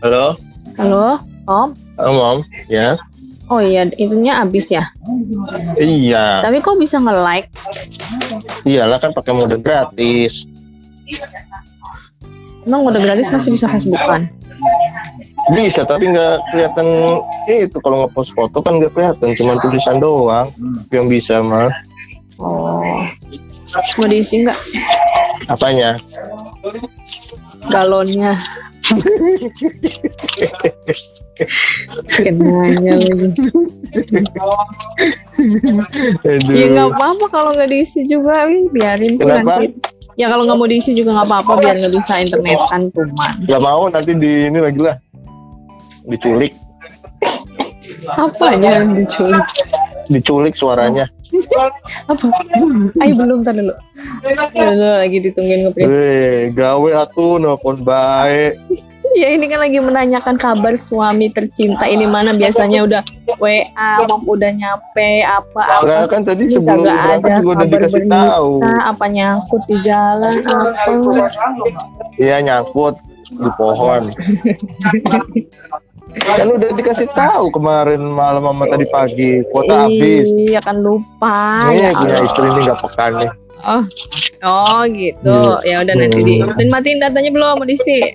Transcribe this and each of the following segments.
Halo, Halo, Om. halo Mom, ya? Oh iya, itunya habis ya. Iya, Tapi kok bisa nge-like? iyalah kan pakai mode gratis. Emang udah gratis masih bisa Facebookan? Bisa, tapi nggak kelihatan itu kalau ngepost foto kan nggak kelihatan, cuma tulisan doang yang bisa mah. Oh. Mau diisi nggak Apanya? galonnya? Kenanya lagi. Aduh. Ya nggak apa-apa kalau nggak diisi juga, biarin sih Kenapa? nanti. Ya kalau nggak mau diisi juga nggak apa-apa, biar nggak bisa internetan cuman. Nggak mau nanti di ini lagi lah, diculik, Apa yang diculik? Diculik suaranya. Apa? Ayo belum tadi dulu. Dulu lagi ditungguin ngeprint. Weh, gawe atuh nelpon baik. Ya ini kan lagi menanyakan kabar suami tercinta ini mana biasanya udah WA, mau udah nyampe apa apa. Nah, kan tadi Ini sebelum berangkat ada juga udah dikasih tahu. apa nyangkut di jalan apa. Iya nyangkut di pohon. kan udah dikasih tahu kemarin malam sama tadi pagi kuota habis. Iya kan lupa. Nih ya punya istri ini nggak pekan nih. Oh, oh gitu. Ya udah nanti di dan matiin datanya belum mau diisi.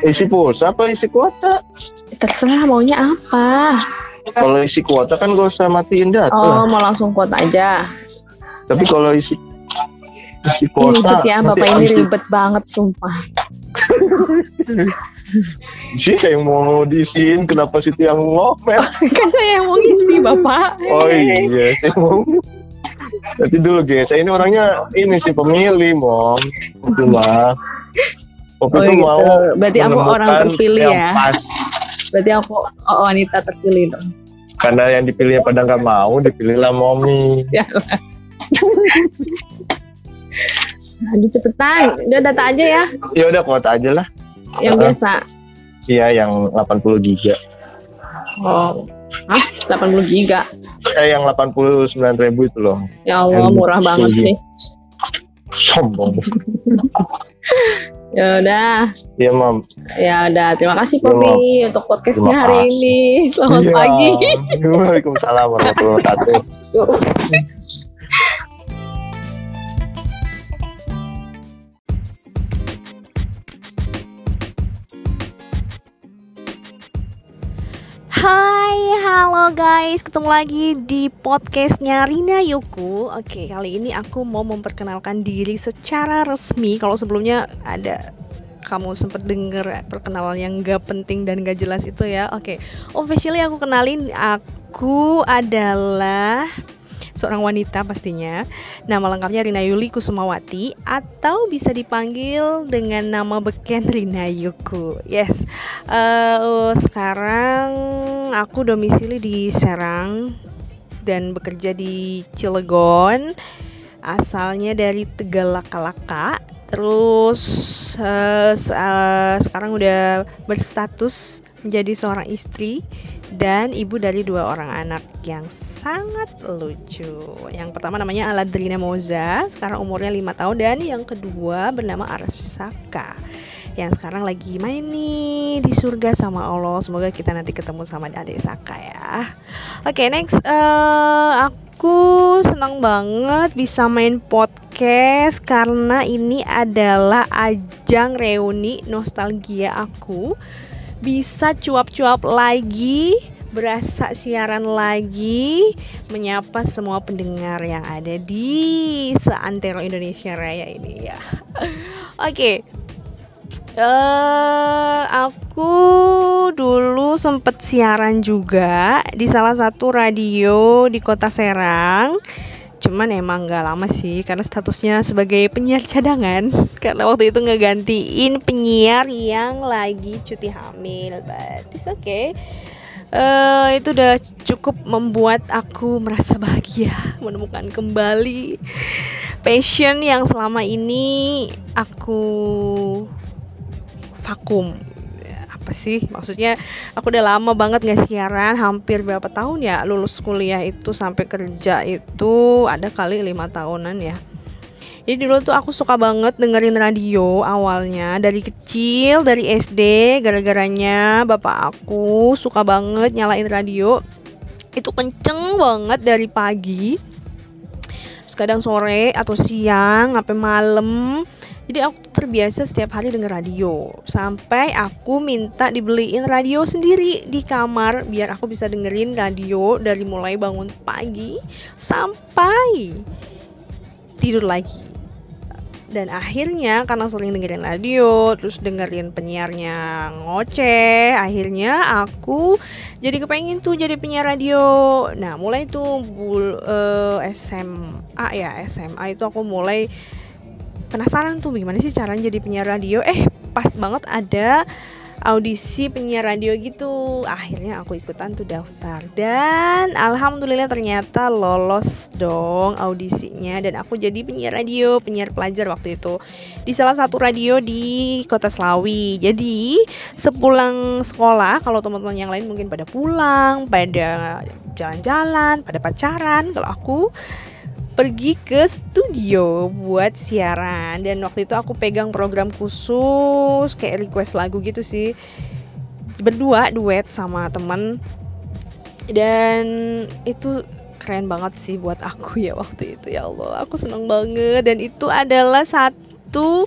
Isi pulsa apa isi kuota? Terserah maunya apa. Kalau isi kuota kan gak usah matiin data. Oh, mau langsung kuota aja. Tapi kalau isi isi kuota ribet ya, Bapak ini ribet banget sumpah. Sih saya yang mau diisiin kenapa situ yang ngomel? kan saya yang mau ngisi, Bapak. Oh iya, saya mau. Nanti dulu guys, saya ini orangnya ini sih pemilih, mom. Itulah. Oh, tuh gitu. mau Berarti aku orang terpilih ya. Pas. Berarti aku wanita terpilih dong. Karena yang dipilihnya pada nggak mau, dipilihlah. Ya. Aduh cepetan, udah data aja ya, Ya udah kuota aja lah. Yang Uh-uh. biasa. Iya, yang 80 giga. Oh, Hah? 80 giga. Eh, yang 89 ribu itu loh. Ya Allah, Yang murah banget sih. Sombong. Ya udah, Iya, mam. ya udah. Terima kasih Ya, Popi untuk podcastnya hari ini. Selamat Iya. pagi. Waalaikumsalam warahmatullahi wabarakatuh. Guys, ketemu lagi di podcastnya Rina Yoku. Oke, kali ini aku mau memperkenalkan diri secara resmi. Kalau sebelumnya ada kamu sempat denger perkenalan yang gak penting dan gak jelas itu ya. Oke, officially aku kenalin aku adalah seorang wanita pastinya. Nama lengkapnya Rina Yuli Kusumawati atau bisa dipanggil dengan nama beken Rina Yuku. Yes. Eh, sekarang aku domisili di Serang dan bekerja di Cilegon. Asalnya dari Tegalakalaka. Terus eh, sekarang udah berstatus menjadi seorang istri dan ibu dari dua orang anak yang sangat lucu. Yang pertama namanya Aladrina Moza, sekarang umurnya 5 tahun dan yang kedua bernama Arsaka. Yang sekarang lagi main nih di surga sama Allah. Semoga kita nanti ketemu sama adik Saka ya. Oke, next eh, aku senang banget bisa main podcast karena ini adalah ajang reuni nostalgia aku bisa cuap-cuap lagi, berasa siaran lagi, menyapa semua pendengar yang ada di seantero Indonesia Raya ini ya. Oke. eh aku dulu sempet siaran juga di salah satu radio di kota Serang cuman emang nggak lama sih karena statusnya sebagai penyiar cadangan. Karena waktu itu ngegantiin penyiar yang lagi cuti hamil but it's okay. Eh, itu udah cukup membuat aku merasa bahagia menemukan kembali passion yang selama ini aku vakum apa sih? Maksudnya aku udah lama banget nggak siaran hampir berapa tahun ya lulus kuliah itu sampai kerja itu ada kali lima tahunan ya. Jadi dulu tuh aku suka banget dengerin radio awalnya dari kecil dari SD gara-garanya bapak aku suka banget nyalain radio. Itu kenceng banget dari pagi terus kadang sore atau siang sampai malam jadi aku terbiasa setiap hari denger radio. Sampai aku minta dibeliin radio sendiri di kamar biar aku bisa dengerin radio dari mulai bangun pagi sampai tidur lagi. Dan akhirnya karena sering dengerin radio terus dengerin penyiarnya ngoceh akhirnya aku jadi kepengen tuh jadi penyiar radio. Nah mulai tuh bul uh, eh, SMA ya SMA itu aku mulai penasaran tuh gimana sih caranya jadi penyiar radio? Eh pas banget ada audisi penyiar radio gitu. Akhirnya aku ikutan tuh daftar. Dan alhamdulillah ternyata lolos dong audisinya. Dan aku jadi penyiar radio penyiar pelajar waktu itu. Di salah satu radio di kota Selawi. Jadi sepulang sekolah kalau teman-teman yang lain mungkin pada pulang pada jalan-jalan pada pacaran kalau aku pergi ke studio buat siaran. Dan waktu itu aku pegang program khusus kayak request lagu gitu sih. Berdua duet sama temen dan itu keren banget sih buat aku ya waktu itu ya Allah. Aku seneng banget. Dan itu adalah satu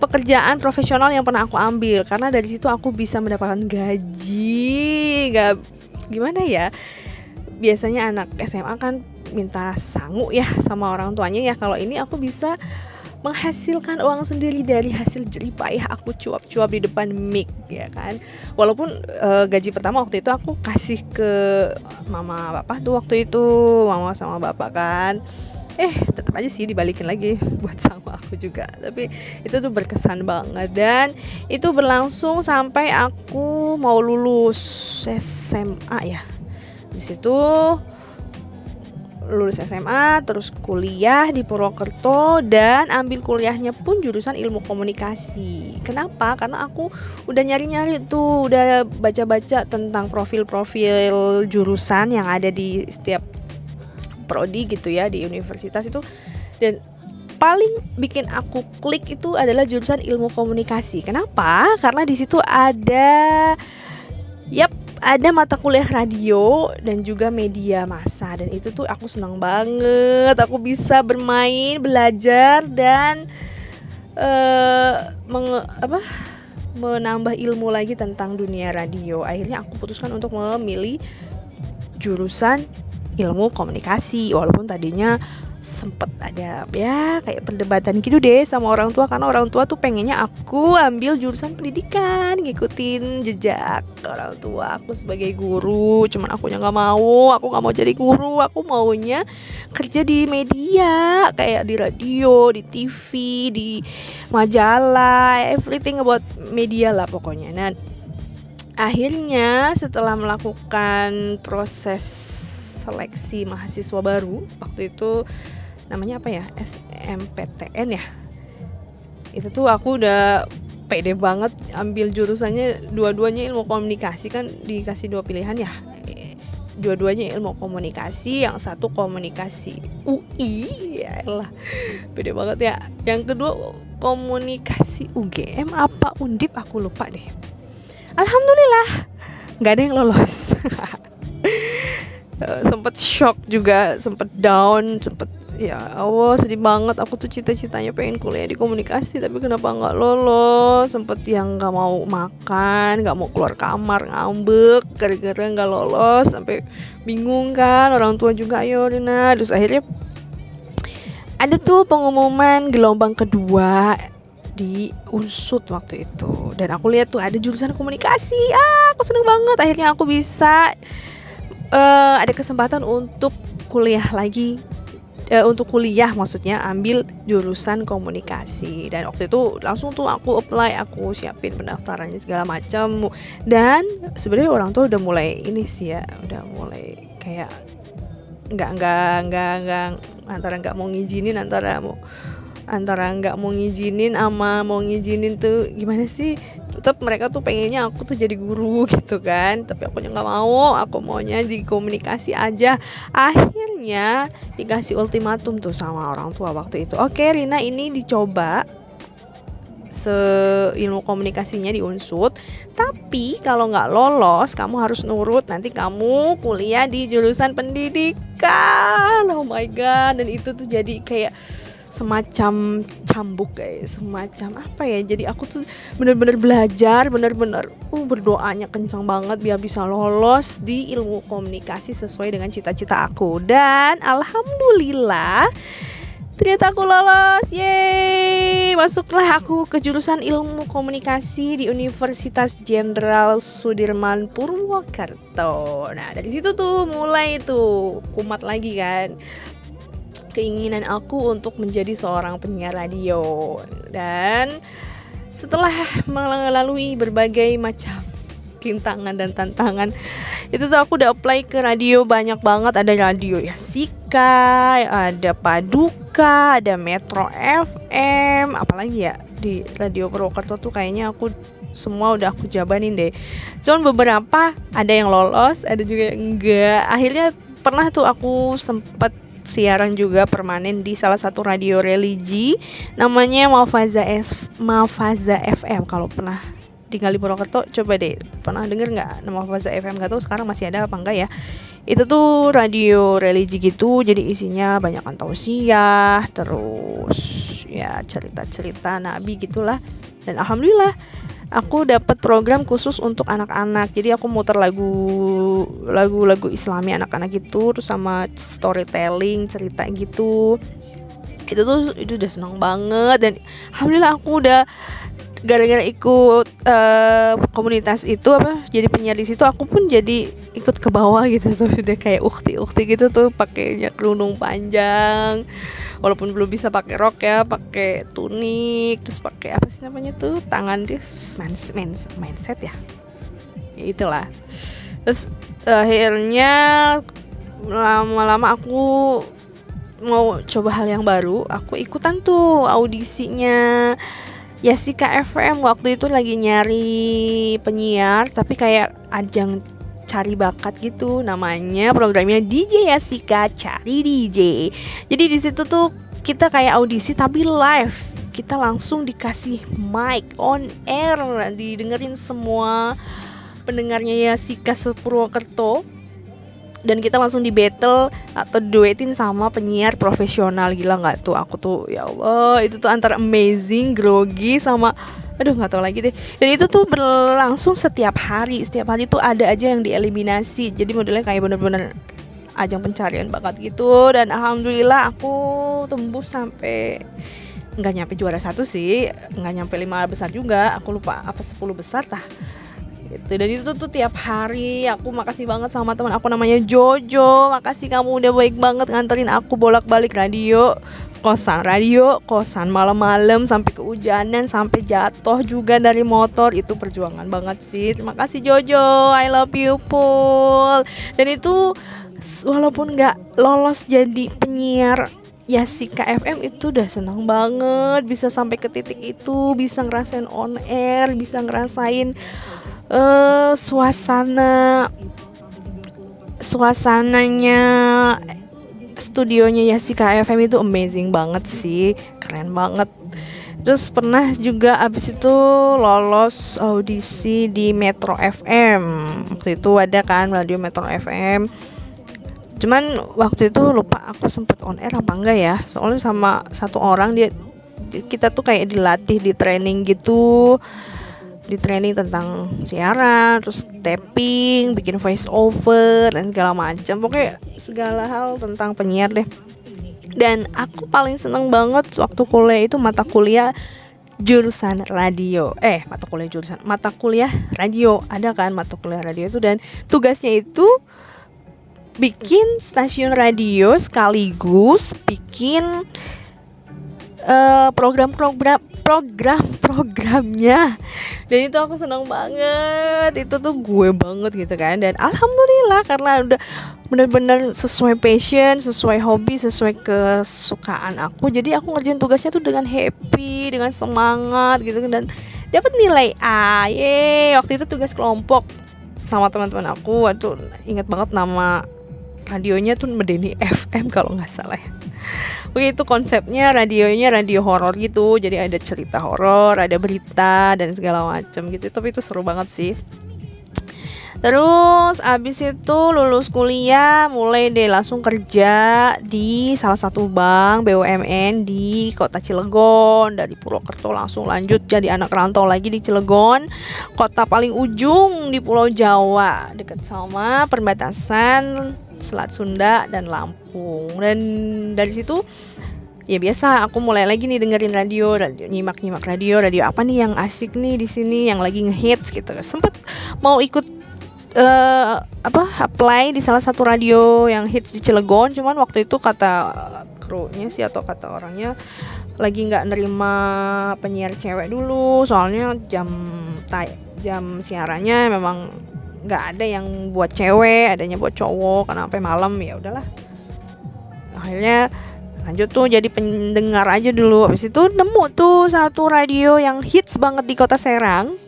pekerjaan profesional yang pernah aku ambil. Karena dari situ aku bisa mendapatkan gaji. Gak gimana ya? Biasanya anak SMA kan minta sangu ya sama orang tuanya ya. Kalau ini aku bisa menghasilkan uang sendiri dari hasil jeripayah aku cuap-cuap di depan mic ya kan. Walaupun e, gaji pertama waktu itu aku kasih ke mama bapak tuh waktu itu mama sama bapak kan. Eh tetap aja sih dibalikin lagi buat sama aku juga. Tapi itu tuh berkesan banget. Dan itu berlangsung sampai aku mau lulus SMA ya. Di situ lulus SMA terus kuliah di Purwokerto dan ambil kuliahnya pun jurusan ilmu komunikasi. Kenapa? Karena aku udah nyari-nyari tuh, udah baca-baca tentang profil-profil jurusan yang ada di setiap prodi gitu ya di universitas itu dan paling bikin aku klik itu adalah jurusan ilmu komunikasi. Kenapa? Karena di situ ada yap ada mata kuliah radio dan juga media massa. Dan itu tuh aku senang banget. Aku bisa bermain belajar dan uh, menge, apa menambah ilmu lagi tentang dunia radio. Akhirnya aku putuskan untuk memilih jurusan ilmu komunikasi. Walaupun tadinya sempet ada ya kayak perdebatan gitu deh sama orang tua. Karena orang tua tuh pengennya aku ambil jurusan pendidikan ngikutin jejak orang tua aku sebagai guru. Cuman aku nggak mau aku nggak mau jadi guru aku maunya kerja di media kayak di radio di TV di majalah everything about media lah pokoknya. Nah akhirnya setelah melakukan proses seleksi mahasiswa baru waktu itu namanya apa ya? SMPTN ya? Itu tuh aku udah pede banget ambil jurusannya dua-duanya ilmu komunikasi kan dikasih dua pilihan ya? Dua-duanya ilmu komunikasi yang satu komunikasi UI ya lah beda banget ya. Yang kedua komunikasi UGM apa undip? Aku lupa deh. Alhamdulillah nggak ada yang lolos Eh, sempet shock juga sempet down sempet ya Allah sedih banget. Aku tuh cita-citanya pengen kuliah di komunikasi tapi kenapa nggak lolos? Sempet yang nggak mau makan nggak mau keluar kamar ngambek gara-gara nggak lolos sampai bingung kan orang tua juga ayo Rina. Terus akhirnya ada tuh pengumuman gelombang kedua di unsut waktu itu. Dan aku lihat tuh ada jurusan komunikasi. Ah aku seneng banget. Akhirnya aku bisa uh, ada kesempatan untuk kuliah lagi. Uh, untuk kuliah maksudnya ambil jurusan komunikasi. Dan waktu itu langsung tuh aku apply aku siapin pendaftarannya segala macam. Dan sebenarnya orang tuh udah mulai ini sih ya udah mulai kayak nggak nggak nggak nggak antara nggak mau ngizinin antara mau antara nggak mau ngizinin ama mau ngizinin tuh gimana sih? Tetap mereka tuh pengennya aku tuh jadi guru gitu kan. Tapi aku nggak mau aku maunya di komunikasi aja. Akhirnya dikasih ultimatum tuh sama orang tua waktu itu. Oke Rina ini dicoba se ilmu komunikasinya di unsut. Tapi kalau nggak lolos kamu harus nurut. Nanti kamu kuliah di jurusan pendidikan. Oh my god. Dan itu tuh jadi kayak semacam cambuk guys semacam apa ya jadi aku tuh bener-bener belajar bener-bener uh berdoanya kencang banget biar bisa lolos di ilmu komunikasi sesuai dengan cita-cita aku. Dan alhamdulillah ternyata aku lolos. Yeay! Masuklah aku ke jurusan ilmu komunikasi di Universitas Jenderal Sudirman Purwokerto. Nah dari situ tuh mulai tuh kumat lagi kan keinginan aku untuk menjadi seorang penyiar radio. Dan setelah melalui berbagai macam rintangan dan tantangan itu tuh aku udah apply ke radio banyak banget. Ada radio ya Sika ada Paduka ada Metro FM apalagi ya di radio Purwokerto tuh kayaknya aku semua udah aku jabanin deh. Cuman beberapa ada yang lolos ada juga yang enggak. Akhirnya pernah tuh aku sempet siaran juga permanen di salah satu radio religi namanya Mafaza F Mafaza FM kalau pernah tinggal di Purwokerto coba deh pernah denger nggak nama Mafaza FM nggak tahu sekarang masih ada apa enggak ya. Itu tuh radio religi gitu jadi isinya banyak tausiah terus ya cerita-cerita nabi gitulah. Dan alhamdulillah aku dapat program khusus untuk anak-anak. Jadi aku muter lagu lagu-lagu islami anak-anak gitu terus sama storytelling cerita gitu. Itu tuh itu udah seneng banget dan alhamdulillah aku udah gara-gara ikut uh, komunitas itu apa jadi penyiar di situ aku pun jadi ikut ke bawah gitu tuh. Udah kayak ukti-ukti gitu tuh pakainya kerudung panjang walaupun belum bisa pakai rok ya pakai tunik terus pakai apa sih namanya tuh tangan dia mans, mans, mindset ya. Ya itulah. Terus akhirnya lama-lama aku mau coba hal yang baru aku ikutan tuh audisinya Yasika FM waktu itu lagi nyari penyiar tapi kayak ajang cari bakat gitu. Namanya programnya DJ Yasika cari DJ jadi di situ tuh kita kayak audisi tapi live. Kita langsung dikasih mic on air. Didengerin semua pendengarnya Yasika Sepurwokerto dan kita langsung di battle atau duetin sama penyiar profesional. Gila nggak tuh? Aku tuh ya Allah itu tuh antara amazing grogi sama aduh nggak tahu lagi deh. Dan itu tuh berlangsung setiap hari. Setiap hari tuh ada aja yang dieliminasi. Jadi modelnya kayak bener-bener ajang pencarian bakat gitu. Dan alhamdulillah aku tembus sampai nggak nyampe juara satu sih. Nggak nyampe lima besar juga. Aku lupa apa 10 besar tah gitu. Dan itu tuh tiap hari aku makasih banget sama teman aku namanya Jojo. Makasih kamu udah baik banget nganterin aku bolak-balik radio kosan radio kosan malam-malam sampai kehujanan sampai jatuh juga dari motor. Itu perjuangan banget sih. Terima kasih Jojo. I love you Paul dan itu walaupun nggak lolos jadi penyiar ya si KFM itu udah senang banget. Bisa sampai ke titik itu bisa ngerasain on air bisa ngerasain uh, suasana suasananya studionya Yasika FM itu amazing banget sih keren banget. Terus pernah juga abis itu lolos audisi di Metro FM waktu itu ada kan radio Metro FM cuman waktu itu lupa aku sempet on air apa enggak ya. Soalnya sama satu orang dia kita tuh kayak dilatih di training gitu di training tentang siaran, terus tapping, bikin voice over dan segala macam. Pokoknya segala hal tentang penyiar deh. Dan aku paling seneng banget waktu kuliah itu mata kuliah jurusan radio. Eh, mata kuliah jurusan mata kuliah radio. Ada kan mata kuliah radio itu dan tugasnya itu bikin stasiun radio sekaligus bikin uh, program-program program-programnya. Dan itu aku senang banget. Itu tuh gue banget gitu kan. Dan alhamdulillah karena udah bener-bener sesuai passion sesuai hobi sesuai kesukaan aku. Jadi aku ngerjain tugasnya tuh dengan happy dengan semangat gitu kan. Dan dapat nilai A. Ye waktu itu tugas kelompok sama teman-teman aku. Waktu ingat banget nama radionya tuh Medeni FM kalau nggak salah ya begitu konsepnya radionya radio horor gitu. Jadi ada cerita horor ada berita dan segala macam gitu. Tapi itu seru banget sih. Terus abis itu lulus kuliah mulai deh langsung kerja di salah satu bank BUMN di kota Cilegon. Dari Purwokerto langsung lanjut jadi anak rantau lagi di Cilegon. Kota paling ujung di Pulau Jawa dekat sama perbatasan Selat Sunda dan Lampung. Dan dari situ ya biasa aku mulai lagi nih dengerin radio, radio nyimak nyimak radio radio apa nih yang asik nih di sini yang lagi ngehits gitu. Sempet mau ikut uh, apa apply di salah satu radio yang hits di Cilegon. Cuman waktu itu kata krunya sih atau kata orangnya lagi nggak nerima penyiar cewek dulu. Soalnya jam tay jam siarannya memang nggak ada yang buat cewek adanya buat cowok. Karena sampai malam ya udahlah. Akhirnya lanjut tuh jadi pendengar aja dulu. Habis itu nemu tuh satu radio yang hits banget di kota Serang.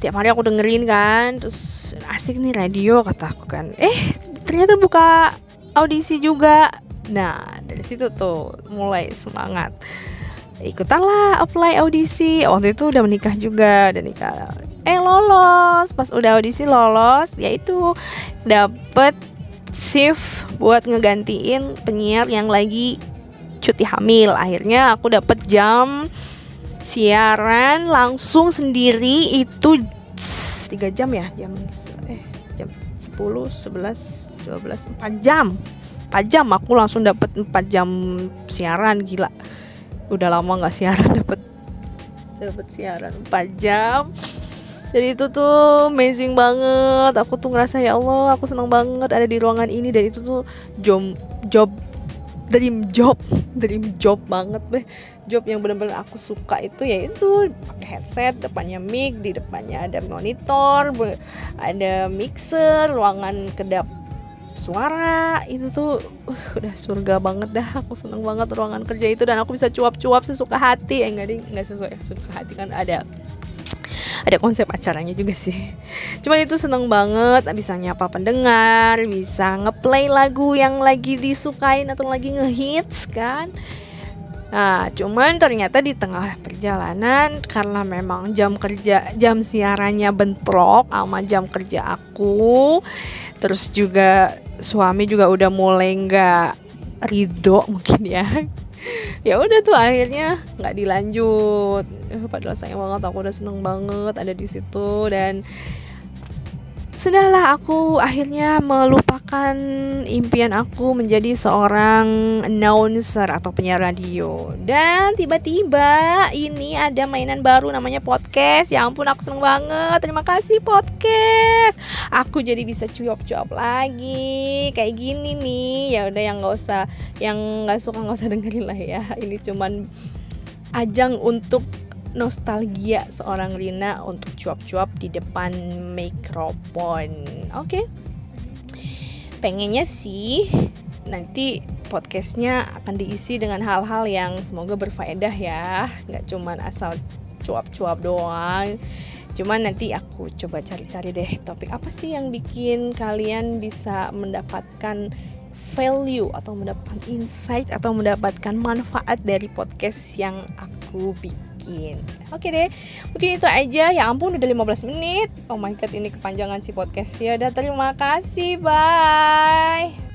Tiap hari aku dengerin kan terus asik nih radio kata aku kan. Eh ternyata buka audisi juga. Nah dari situ tuh mulai semangat. Ikutan lah apply audisi. Waktu itu udah menikah juga dan nikah eh lolos. Pas udah audisi lolos yaitu dapet shift buat ngegantiin penyiar yang lagi cuti hamil. Akhirnya aku dapet jam siaran langsung sendiri itu tiga jam ya? Jam eh jam 10 11 12 4 jam. 4 jam aku langsung dapat 4 jam siaran gila. Udah lama nggak siaran dapat dapat siaran 4 jam jadi itu tuh amazing banget. Aku tuh ngerasa ya Allah aku senang banget ada di ruangan ini. Dan itu tuh job job dream job dream job banget deh. Job yang benar-benar aku suka itu ya itu pakai headset depannya mic di depannya ada monitor ada mixer ruangan kedap suara. Itu tuh uh, udah surga banget dah. Aku seneng banget ruangan kerja itu dan aku bisa cuap-cuap sesuka hati. Eh enggak enggak sesuai sesuka hati kan ada ada konsep acaranya juga sih cuman itu seneng banget bisa nyapa pendengar bisa ngeplay lagu yang lagi disukain atau lagi ngehits kan Nah, cuman ternyata di tengah perjalanan karena memang jam kerja jam siarannya bentrok sama jam kerja aku. Terus juga suami juga udah mulai nggak ridho mungkin ya ya udah tuh akhirnya nggak dilanjut. Eh, padahal sayang banget aku udah seneng banget ada di situ. Dan Sudahlah aku akhirnya melupakan impian aku menjadi seorang announcer atau penyiar radio. Dan tiba-tiba ini ada mainan baru namanya podcast. Ya ampun aku seneng banget. Terima kasih podcast. Aku jadi bisa cuap-cuap lagi. Kayak gini nih. Ya udah yang nggak usah Yang nggak suka nggak usah dengerin lah ya. Ini cuman ajang untuk nostalgia seorang Rina untuk cuap-cuap di depan mikrofon. Oke. Okay. Pengennya sih nanti podcastnya akan diisi dengan hal-hal yang semoga berfaedah ya, nggak cuman asal cuap-cuap doang. Cuman nanti aku coba cari-cari deh topik apa sih yang bikin kalian bisa mendapatkan value atau mendapatkan insight atau mendapatkan manfaat dari podcast yang aku bikin bikin oke deh mungkin itu aja. Ya ampun udah 15 menit. Oh my god ini kepanjangan si podcast ya. Udah terima kasih. Bye